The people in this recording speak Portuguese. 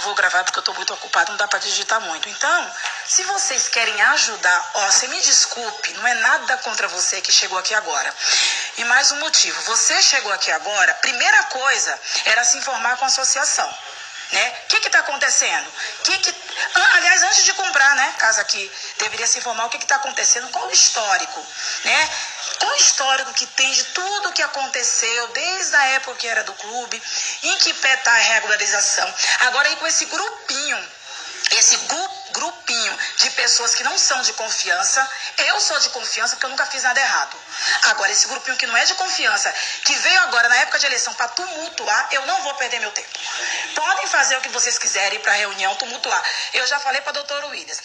vou gravar porque eu estou muito ocupada, não dá para digitar muito. Então, se vocês querem ajudar, ó, você me desculpe, não é nada contra você que chegou aqui agora. E mais um motivo, você chegou aqui agora, primeira coisa era se informar com a associação. Né? O que está acontecendo? Que que... Aliás, antes de comprar, né, casa aqui, deveria se informar o que está acontecendo, qual o histórico, né? Qual o histórico que tem de tudo que aconteceu desde a época que era do clube, em que pé está a regularização. Agora aí com esse grupinho, esse grupinho de pessoas que não são de confiança, eu sou de confiança porque eu nunca fiz nada errado. Agora, esse grupinho que não é de confiança, que veio agora na época de eleição para tumultuar, eu não vou perder meu tempo. Podem fazer o que vocês quiserem para reunião tumultuar. Eu já falei para doutor Williams.